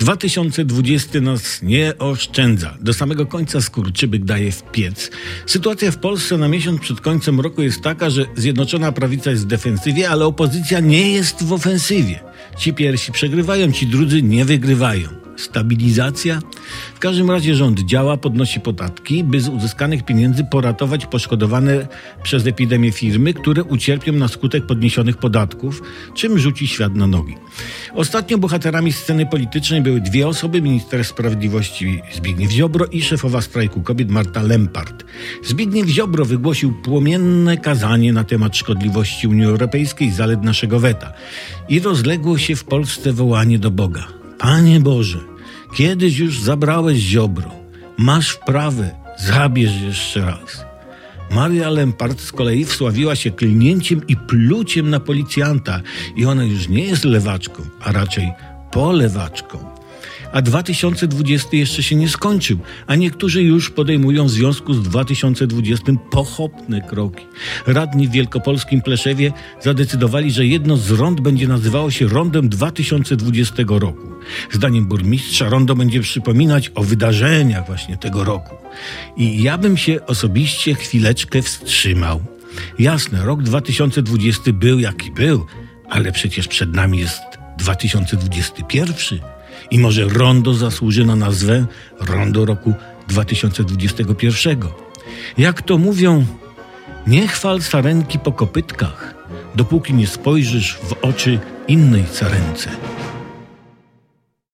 2020 nas nie oszczędza. Do samego końca skurczybyk daje w piec. Sytuacja w Polsce na miesiąc przed końcem roku jest taka, że Zjednoczona Prawica jest w defensywie, ale opozycja nie jest w ofensywie. Ci pierwsi przegrywają, ci drudzy nie wygrywają stabilizacja. W każdym razie rząd działa, podnosi podatki, by z uzyskanych pieniędzy poratować poszkodowane przez epidemię firmy, które ucierpią na skutek podniesionych podatków, czym rzuci świat na nogi. Ostatnio bohaterami sceny politycznej były dwie osoby, minister sprawiedliwości Zbigniew Ziobro i szefowa strajku kobiet Marta Lempart. Zbigniew Ziobro wygłosił płomienne kazanie na temat szkodliwości Unii Europejskiej i zalet naszego weta. I rozległo się w Polsce wołanie do Boga. Panie Boże, kiedyś już zabrałeś ziobro. Masz wprawę, zabierz jeszcze raz. Maria Lempart z kolei wsławiła się klnięciem i pluciem na policjanta i ona już nie jest lewaczką, a raczej polewaczką a 2020 jeszcze się nie skończył, a niektórzy już podejmują w związku z 2020 pochopne kroki. Radni w wielkopolskim Pleszewie zadecydowali, że jedno z rond będzie nazywało się rondem 2020 roku. Zdaniem burmistrza rondo będzie przypominać o wydarzeniach właśnie tego roku. I ja bym się osobiście chwileczkę wstrzymał. Jasne, rok 2020 był jaki był, ale przecież przed nami jest 2021 i może rondo zasłuży na nazwę Rondo roku 2021. Jak to mówią, nie chwal sarenki po kopytkach, dopóki nie spojrzysz w oczy innej sarence.